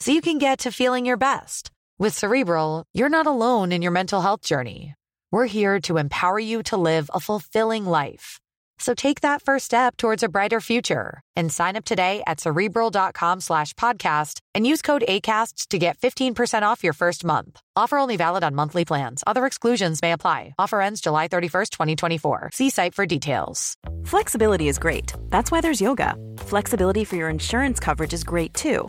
so you can get to feeling your best. With Cerebral, you're not alone in your mental health journey. We're here to empower you to live a fulfilling life. So take that first step towards a brighter future and sign up today at cerebral.com slash podcast and use code ACasts to get 15% off your first month. Offer only valid on monthly plans. Other exclusions may apply. Offer ends July 31st, 2024. See site for details. Flexibility is great. That's why there's yoga. Flexibility for your insurance coverage is great too.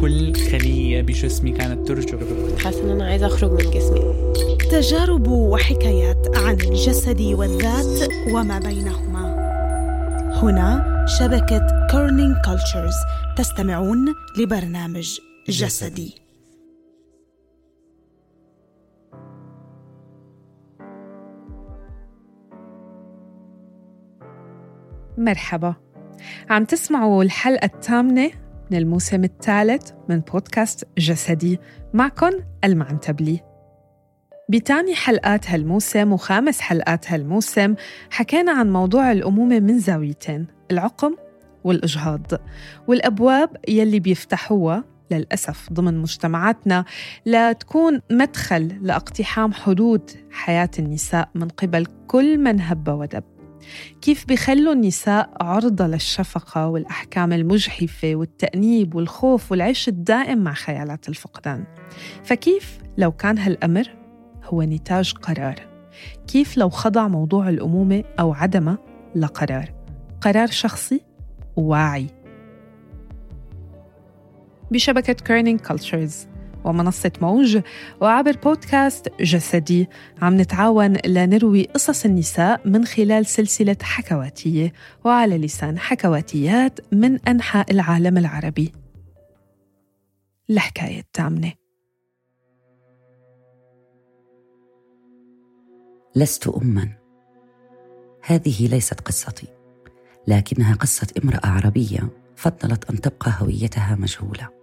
كل خلية بجسمي كانت ترجع. حاسة إن أنا عايزة أخرج من جسمي. تجارب وحكايات عن الجسد والذات وما بينهما. هنا شبكة كورنينج كولتشرز تستمعون لبرنامج جسدي. مرحبا. عم تسمعوا الحلقة الثامنة من الموسم الثالث من بودكاست جسدي معكم المعنتبلي بتاني حلقات هالموسم وخامس حلقات هالموسم حكينا عن موضوع الأمومة من زاويتين العقم والإجهاض والأبواب يلي بيفتحوها للأسف ضمن مجتمعاتنا لتكون مدخل لإقتحام حدود حياة النساء من قبل كل من هب ودب. كيف بيخلوا النساء عرضة للشفقة والأحكام المجحفة والتأنيب والخوف والعيش الدائم مع خيالات الفقدان؟ فكيف لو كان هالأمر هو نتاج قرار؟ كيف لو خضع موضوع الأمومة أو عدمه لقرار؟ قرار شخصي وواعي بشبكة كيرنينج كولتشرز ومنصة موج وعبر بودكاست جسدي. عم نتعاون لنروي قصص النساء من خلال سلسلة حكواتية وعلى لسان حكواتيات من أنحاء العالم العربي. الحكاية الثامنة. لست أما. هذه ليست قصتي لكنها قصة امرأة عربية فضلت أن تبقى هويتها مجهولة.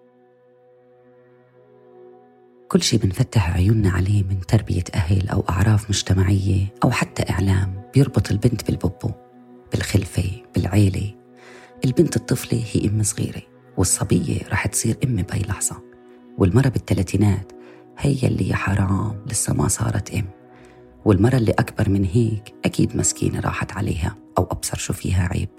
كل شيء بنفتح عيوننا عليه من تربية أهل أو أعراف مجتمعية أو حتى إعلام بيربط البنت بالبوبو بالخلفة بالعيلة. البنت الطفلة هي أم صغيرة والصبية رح تصير أم بأي لحظة. والمرة بالثلاثينات هي اللي يا حرام لسه ما صارت أم. والمرة اللي أكبر من هيك أكيد مسكينة راحت عليها أو أبصر شو فيها عيب.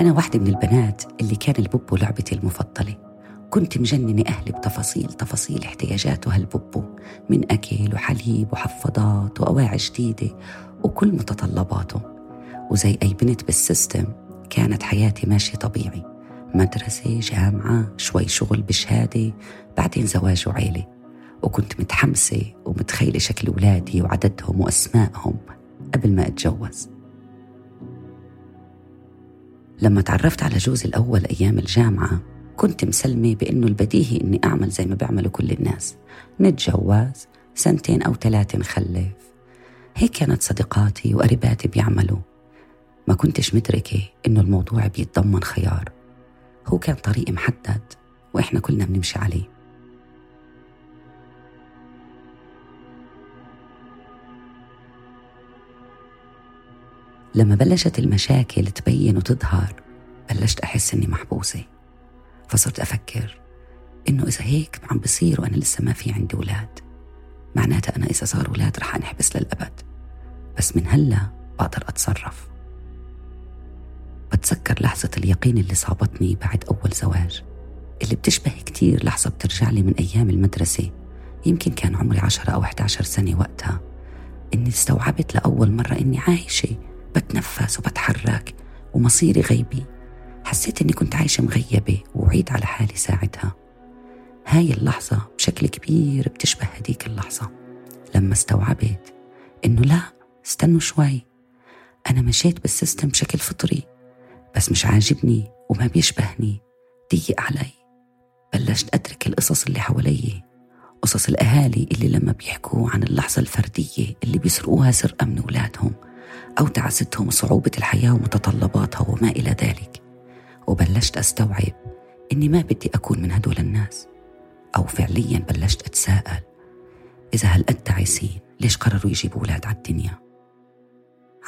أنا واحدة من البنات اللي كان البوبو لعبتي المفضلة. كنت مجننة أهلي بتفاصيل تفاصيل احتياجاته هالبوبو من أكل وحليب وحفاضات وأواعي جديدة وكل متطلباته. وزي أي بنت بالسيستم كانت حياتي ماشية طبيعي. مدرسة جامعة شوي شغل بشهادة بعدين زواج وعيلة. وكنت متحمسة ومتخيلة شكل أولادي وعددهم وأسمائهم قبل ما أتجوز. لما تعرفت على جوزي الأول أيام الجامعة كنت مسلمة بأنه البديهي أني أعمل زي ما بيعملوا كل الناس. نتجوز سنتين أو ثلاثة نخلف. هيك كانت صديقاتي وقريباتي بيعملوا. ما كنتش مدركة إنه الموضوع بيتضمن خيار. هو كان طريق محدد وإحنا كلنا بنمشي عليه. لما بلشت المشاكل تبين وتظهر بلشت أحس إني محبوسة. فصرت أفكر إنه إذا هيك عم بصير وأنا لسه ما في عندي أولاد معناتها أنا إذا صار أولاد رح أنحبس للأبد. بس من هلا بقدر أتصرف. بتذكر لحظة اليقين اللي صابتني بعد أول زواج؟ اللي بتشبه كتير لحظة بترجع لي من أيام المدرسة يمكن كان عمري عشرة أو 11 سنة وقتها إني استوعبت لأول مرة إني عايشة بتنفس وبتحرك ومصيري غيبي. حسيت إني كنت عايشة مغيبة وعيد على حالي ساعتها. هاي اللحظة بشكل كبير بتشبه هديك اللحظة لما استوعبت إنه لا استنوا شوي. أنا مشيت بالسيستم بشكل فطري بس مش عاجبني وما بيشبهني. ضيق علي. بلشت أدرك القصص اللي حوالي قصص الأهالي اللي لما بيحكوا عن اللحظة الفردية اللي بيسرقوها سرقة من أولادهم أو تعستهم وصعوبة الحياة ومتطلباتها وما إلى ذلك. وبلشت أستوعب إني ما بدي أكون من هدول الناس. أو فعليا بلشت أتساءل إذا هالقد تعيسين ليش قرروا يجيبوا أولاد على الدنيا؟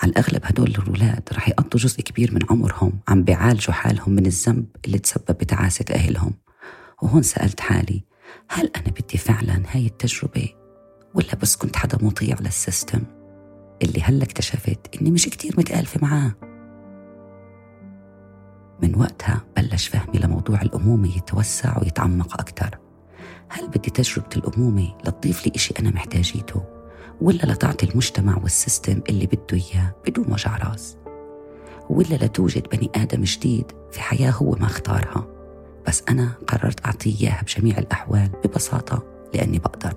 على الأغلب هدول الأولاد رح يقضوا جزء كبير من عمرهم عم بيعالجوا حالهم من الذنب اللي تسبب بتعاسة أهلهم. وهون سألت حالي هل أنا بدي فعلا هاي التجربة؟ ولا بس كنت حدا مطيع لل system؟ اللي هلأ اكتشفت إني مش كتير متآلفة معاه. من وقتها بلش فهمي لموضوع الأمومة يتوسع ويتعمق أكثر هل بدي تجربة الأمومة لتضيف لي إشي أنا محتاجيته ولا لتعطي المجتمع وال system اللي بده إياه بدون وجع راس؟ ولا لتوجد بني آدم جديد في حياة هو ما اختارها؟ بس أنا قررت أعطيه إياها بجميع الأحوال ببساطة لأني بقدر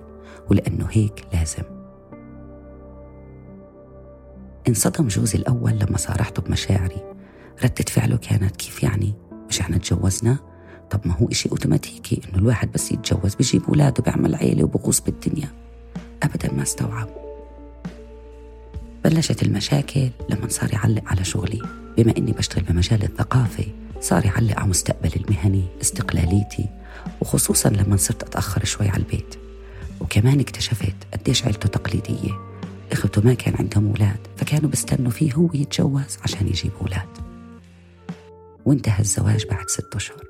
ولأنه هيك لازم. انصدم جوزي الأول لما صارحته بمشاعري. ردة فعله كانت كيف يعني؟ مش إحنا تجوزنا؟ طب ما هو إشي أوتوماتيكي إنه الواحد بس يتجوز بيجيب أولاده بيعمل عيلة وبغوص بالدنيا. أبدا ما استوعب. بلشت المشاكل لما صار يعلق على شغلي. بما إني بشتغل بمجال الثقافة صار يعلق على مستقبلي المهني استقلاليتي وخصوصا لما صرت أتأخر شوي على البيت. وكمان اكتشفت قديش عيلته تقليدية. إخوته ما كان عندهم أولاد فكانوا بيستنوا فيه هو يتجوز عشان يجيب أولاد. وانتهى الزواج بعد ست أشهر.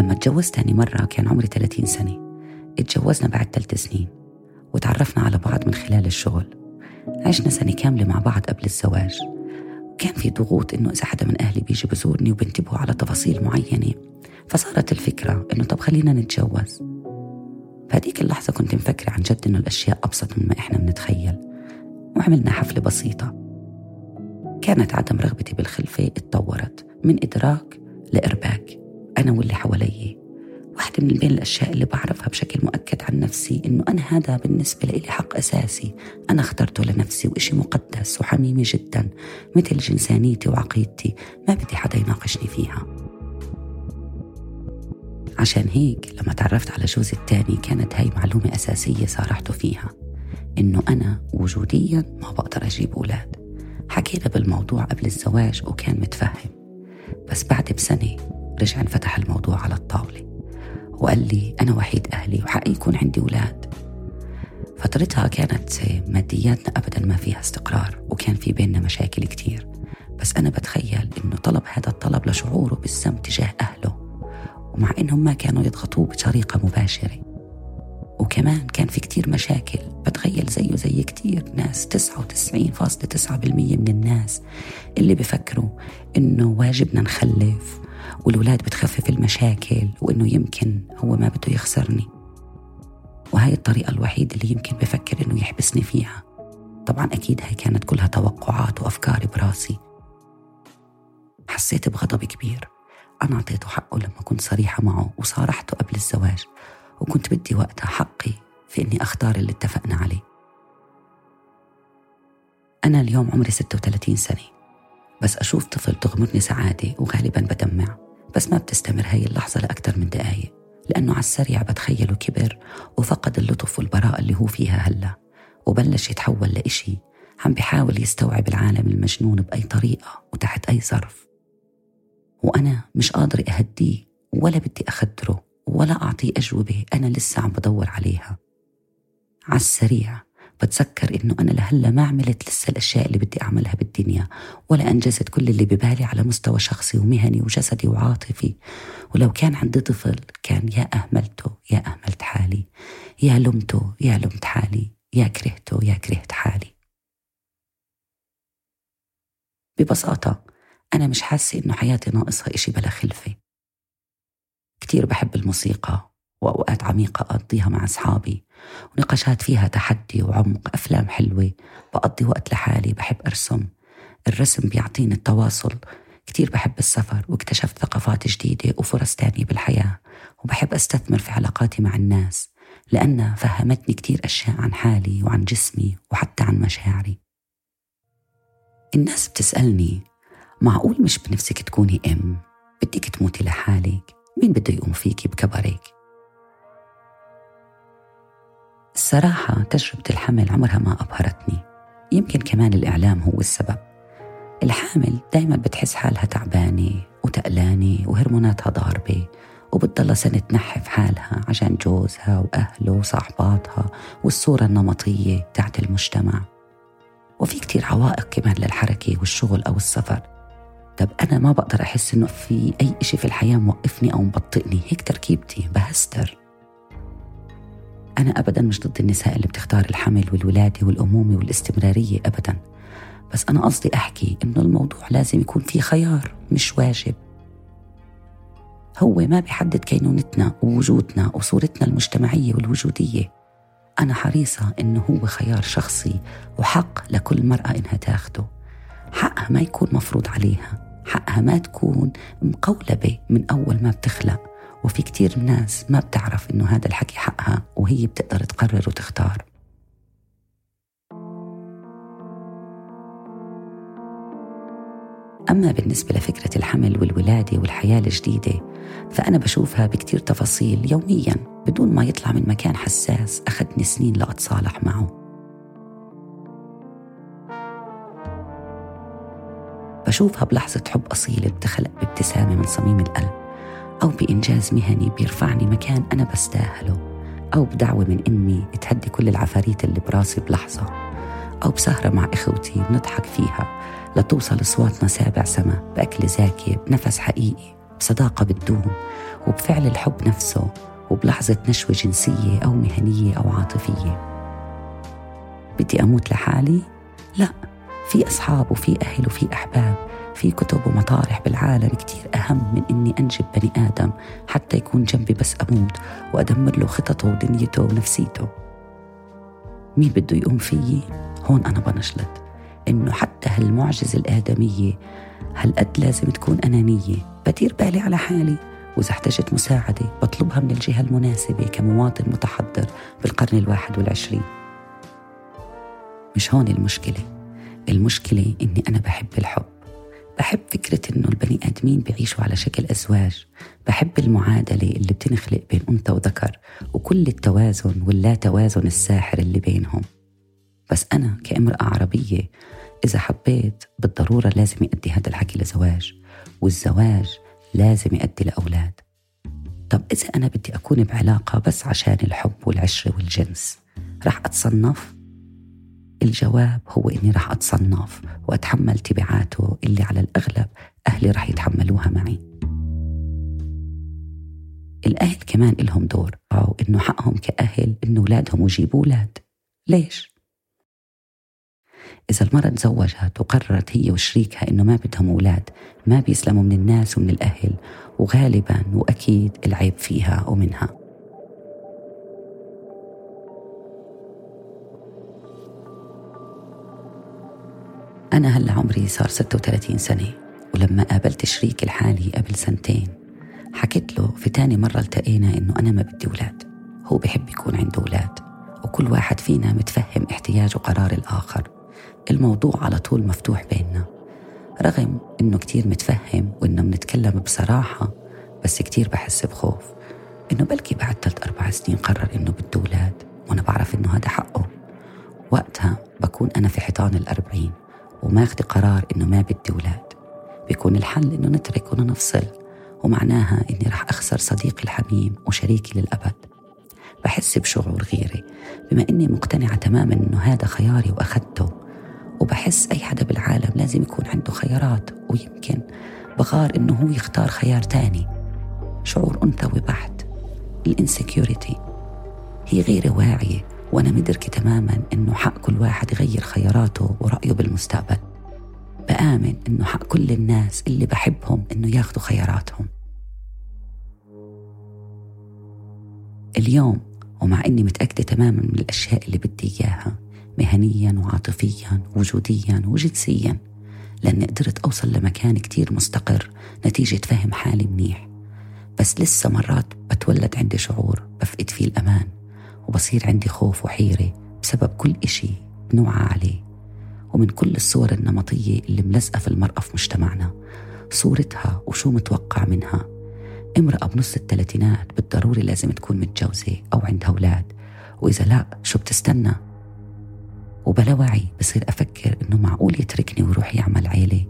لما تجوزت تاني مرة كان عمري 30 سنة. اتجوزنا بعد ثلاث سنين. وتعرفنا على بعض من خلال الشغل. عشنا سنة كاملة مع بعض قبل الزواج. كان في ضغوط إنه إذا حدا من أهلي بيجي بزورني وبنتبهوا على تفاصيل معينة. فصارت الفكرة إنه طب خلينا نتجوز. فهديك اللحظة كنت مفكرة عن جد إنه الأشياء أبسط مما إحنا بنتخيل. وعملنا حفلة بسيطة. كانت عدم رغبتي بالخلفة اتطورت من إدراك لإرباك. أنا واللي حوالي واحدة من بين الأشياء اللي بعرفها بشكل مؤكد عن نفسي إنه أنا هذا بالنسبة لي حق أساسي. أنا اخترته لنفسي وإشي مقدس وحميمي جدا مثل جنسانيتي وعقيدتي ما بدي حدا يناقشني فيها. عشان هيك لما تعرفت على جوزي الثاني كانت هاي معلومة أساسية صارحته فيها. إنه أنا وجوديا ما بقدر أجيب أولاد. حكينا بالموضوع قبل الزواج وكان متفهم. بس بعد بسنة رجع انفتح الموضوع على الطاولة وقال لي أنا وحيد أهلي وحقي يكون عندي أولاد. فترتها كانت مادياتنا أبدا ما فيها استقرار وكان في بيننا مشاكل كتير. بس أنا بتخيل إنه طلب هذا الطلب لشعوره بالذنب تجاه أهله. ومع إنهم ما كانوا يضغطوه بطريقة مباشرة. وكمان كان في كتير مشاكل. بتخيل زيه زي كتير ناس 99.9% من الناس اللي بفكروا إنه واجبنا نخلف والولاد بتخفف المشاكل وإنه يمكن هو ما بده يخسرني. وهاي الطريقة الوحيدة اللي يمكن بفكر إنه يحبسني فيها. طبعا أكيد هاي كانت كلها توقعات وأفكار براسي. حسيت بغضب كبير. أنا أعطيته حقه لما كنت صريحة معه وصارحته قبل الزواج. وكنت بدي وقتها حقي في إني أختار اللي اتفقنا عليه. أنا اليوم عمري 36 سنة بس أشوف طفل تغمرني سعادة وغالبا بدمع بس ما بتستمر هاي اللحظة لأكثر من دقايق لأنه على السريع بتخيله كبر وفقد اللطف والبراءة اللي هو فيها هلأ وبلش يتحول لإشي عم بحاول يستوعب العالم المجنون بأي طريقة وتحت أي ظرف. وأنا مش قادرة أهديه ولا بدي أخدره. ولا أعطيه أجوبة أنا لسه عم بدور عليها. على السريع بتذكر إنه أنا لهلا ما عملت لسه الأشياء اللي بدي أعملها بالدنيا ولا أنجزت كل اللي ببالي على مستوى شخصي ومهني وجسدي وعاطفي. ولو كان عندي طفل كان يا أهملته يا أهملت حالي يا لمته يا لمت حالي يا كرهته يا كرهت حالي. ببساطة أنا مش حاسة إنه حياتي ناقصها إشي بلا خلفة. كتير بحب الموسيقى وأوقات عميقة أقضيها مع أصحابي ونقاشات فيها تحدي وعمق أفلام حلوة بقضي وقت لحالي بحب أرسم. الرسم بيعطيني التواصل. كتير بحب السفر واكتشفت ثقافات جديدة وفرص تانية بالحياة وبحب أستثمر في علاقاتي مع الناس لأنها فهمتني كتير أشياء عن حالي وعن جسمي وحتى عن مشاعري. الناس بتسألني معقول مش بنفسك تكوني أم؟ بدك تموتي لحالك؟ مين بده يقوم فيكي بكبرك الصراحة تجربة الحمل عمرها ما أبهرتني. يمكن كمان الإعلام هو السبب. الحامل دايما بتحس حالها تعبانة وتقلانة وهرموناتها ضاربة وبتضلها سنة تنحف حالها عشان جوزها وأهله وصاحباتها والصورة النمطية تاعت المجتمع. وفي كتير عوائق كمان للحركة والشغل أو السفر. طب أنا ما بقدر أحس إنه في أي إشي في الحياة موقفني أو مبطئني. هيك تركيبتي. بهستر. أنا أبدا مش ضد النساء اللي بتختار الحمل والولادة والأمومة والاستمرارية أبدا. بس أنا قصدي أحكي إنه الموضوع لازم يكون في خيار مش واجب. هو ما بيحدد كينونتنا ووجودنا وصورتنا المجتمعية والوجودية. أنا حريصة إنه هو خيار شخصي وحق لكل مرأة إنها تاخده. حقها ما يكون مفروض عليها. حقها ما تكون مقولبة من أول ما بتخلق. وفي كتير ناس ما بتعرف إنه هذا الحكي حقها وهي بتقدر تقرر وتختار. أما بالنسبة لفكرة الحمل والولادة والحياة الجديدة فأنا بشوفها بكتير تفاصيل يوميا بدون ما يطلع من مكان حساس أخذني سنين لأتصالح معه. بشوفها بلحظة حب أصيلة بتخلق بابتسامة من صميم القلب أو بإنجاز مهني بيرفعني مكان أنا بستاهله أو بدعوة من أمي تهدي كل العفاريت اللي براسي بلحظة أو بسهرة مع إخوتي بنضحك فيها لتوصل أصواتنا سابع سما بأكل زاكي بنفس حقيقي بصداقة بتدوم وبفعل الحب نفسه وبلحظة نشوة جنسية أو مهنية أو عاطفية بدي أموت لحالي؟ لا في أصحاب وفي أهل وفي أحباب في كتب ومطارح بالعالم كتير أهم من إني أنجب بني آدم حتى يكون جنبي بس أموت وأدمر له خططه ودنيته ونفسيته. مين بده يقوم فيي؟ هون أنا بنشلت. إنه حتى هالمعجزة الآدمية هالقد لازم تكون أنانية. بدير بالي على حالي. وإذا احتجت مساعدة بطلبها من الجهة المناسبة كمواطن متحضر بالقرن الواحد والعشرين. مش هون المشكلة. المشكلة إني أنا بحب الحب. بحب فكرة إنه البني آدمين بيعيشوا على شكل أزواج. بحب المعادلة اللي بتنخلق بين أنثى وذكر وكل التوازن واللا توازن الساحر اللي بينهم. بس أنا كامرأة عربية إذا حبيت بالضرورة لازم يؤدي هذا الحكي لزواج والزواج لازم يؤدي لأولاد. طب إذا أنا بدي أكون بعلاقة بس عشان الحب والعشرة والجنس رح أتصنف؟ الجواب هو إني رح أتصنف وأتحمل تبعاته اللي على الأغلب أهلي رح يتحملوها معي. الأهل كمان إلهم دور أو إنه حقهم كأهل إنه أولادهم يجيبوا أولاد. ليش؟ إذا المرأة تزوجت وقررت هي وشريكها إنه ما بدهم أولاد ما بيسلموا من الناس ومن الأهل وغالبا وأكيد العيب فيها ومنها. أنا هلا عمري صار 36 سنة ولما قابلت شريكي الحالي قبل سنتين حكيت له في تاني مرة التقينا إنه أنا ما بدي أولاد هو بحب يكون عنده أولاد وكل واحد فينا متفهم احتياج وقرار الآخر الموضوع على طول مفتوح بيننا رغم إنه كتير متفهم وإنه منتكلم بصراحة بس كتير بحس بخوف إنه بلكي بعد ثلاث أربع سنين قرر إنه بده أولاد وأنا بعرف إنه هذا حقه وقتها بكون أنا في حيطان الأربعين. وماخذ قرار إنه ما بدي أولاد. بيكون الحل إنه نترك ونفصل ومعناها إني رح أخسر صديقي الحميم وشريكي للأبد. بحس بشعور غيري بما إني مقتنعة تماما إنه هذا خياري وأخذته. وبحس أي حدا بالعالم لازم يكون عنده خيارات ويمكن بغار إنه هو يختار خيار تاني. شعور أنثوي بحت الانسكيورتي هي غير واعية. وأنا مدركة تماما إنه حق كل واحد يغير خياراته ورأيه بالمستقبل. بآمن إنه حق كل الناس اللي بحبهم إنه ياخدوا خياراتهم. اليوم ومع إني متأكدة تماما من الأشياء اللي بدي إياها مهنيا وعاطفيا وجوديا وجنسيا لأني قدرت أوصل لمكان كتير مستقر نتيجة فهم حالي منيح. بس لسه مرات بتولد عندي شعور بفقد فيه الأمان. وبصير عندي خوف وحيرة بسبب كل إشي بنوعى عليه. ومن كل الصور النمطية اللي ملزقة في المرأة في مجتمعنا صورتها وشو متوقع منها. امرأة بنص الثلاثينات بالضروري لازم تكون متجوزة أو عندها أولاد وإذا لا شو بتستنى؟ وبلا وعي بصير أفكر إنه معقول يتركني ويروح يعمل عيلة.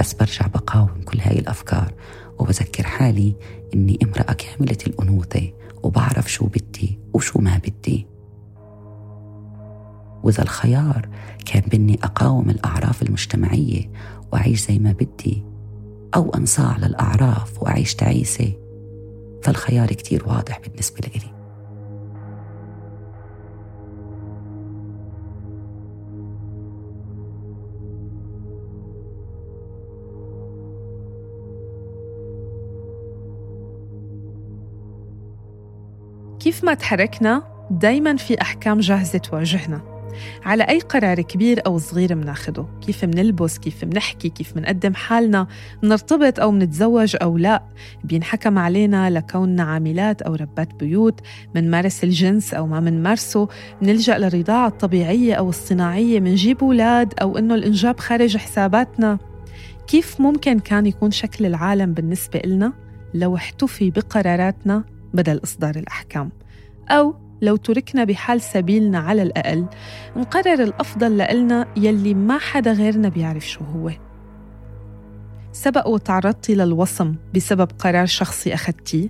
بس برجع بقاوم كل هاي الأفكار وبذكر حالي إني امرأة كاملة الأنوثة وبعرف شو بدي وشو ما بدي. وإذا الخيار كان بإني أقاوم الأعراف المجتمعية وأعيش زي ما بدي أو أنصاع للأعراف وأعيش تعيسة فالخيار كتير واضح بالنسبة لي كيف ما تحركنا دايما في أحكام جاهزة تواجهنا؟ على أي قرار كبير أو صغير مناخده؟ كيف منلبس؟ كيف منحكي؟ كيف منقدم حالنا؟ منرتبط أو منتزوج أو لا؟ بينحكم علينا لكوننا عاملات أو ربات بيوت؟ منمارس الجنس أو ما منمارسه؟ منلجأ للرضاعة الطبيعية أو الصناعية؟ منجيب أولاد أو إنه الإنجاب خارج حساباتنا؟ كيف ممكن كان يكون شكل العالم بالنسبة إلنا لو احتفي بقراراتنا بدل إصدار الأحكام أو لو تركنا بحال سبيلنا على الأقل نقرر الأفضل لإلنا يلي ما حدا غيرنا بيعرف شو هو سبق وتعرضتي للوصم بسبب قرار شخصي أخدتيه؟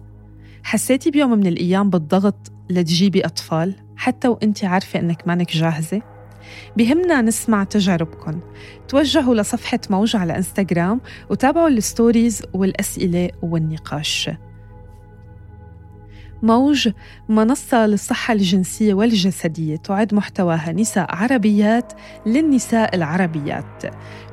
حسيتي بيوم من الأيام بالضغط لتجيبي أطفال حتى وإنت عارفة إنك مانك جاهزة؟ بهمنا نسمع تجاربكم توجهوا لصفحة موج على إنستغرام وتابعوا ال stories والأسئلة والنقاش موج منصة للصحة الجنسية والجسدية تعد محتواها نساء عربيات للنساء العربيات.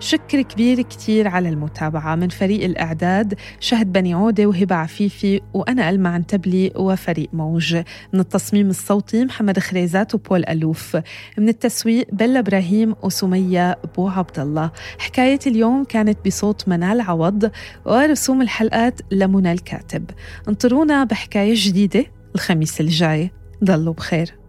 شكر كبير كتير على المتابعة من فريق الإعداد شهد بني عودة وهبة عفيفي وأنا ألمع عنتبلي وفريق موج. من التصميم الصوتي محمد خريزات وبول ألوف. من التسويق بلا إبراهيم وسمية بو عبد الله. حكاية اليوم كانت بصوت منال عوض ورسوم الحلقات لمنى الكاتب انطرونا بحكاية جديدة الخميس الجاي. ضلوا بخير.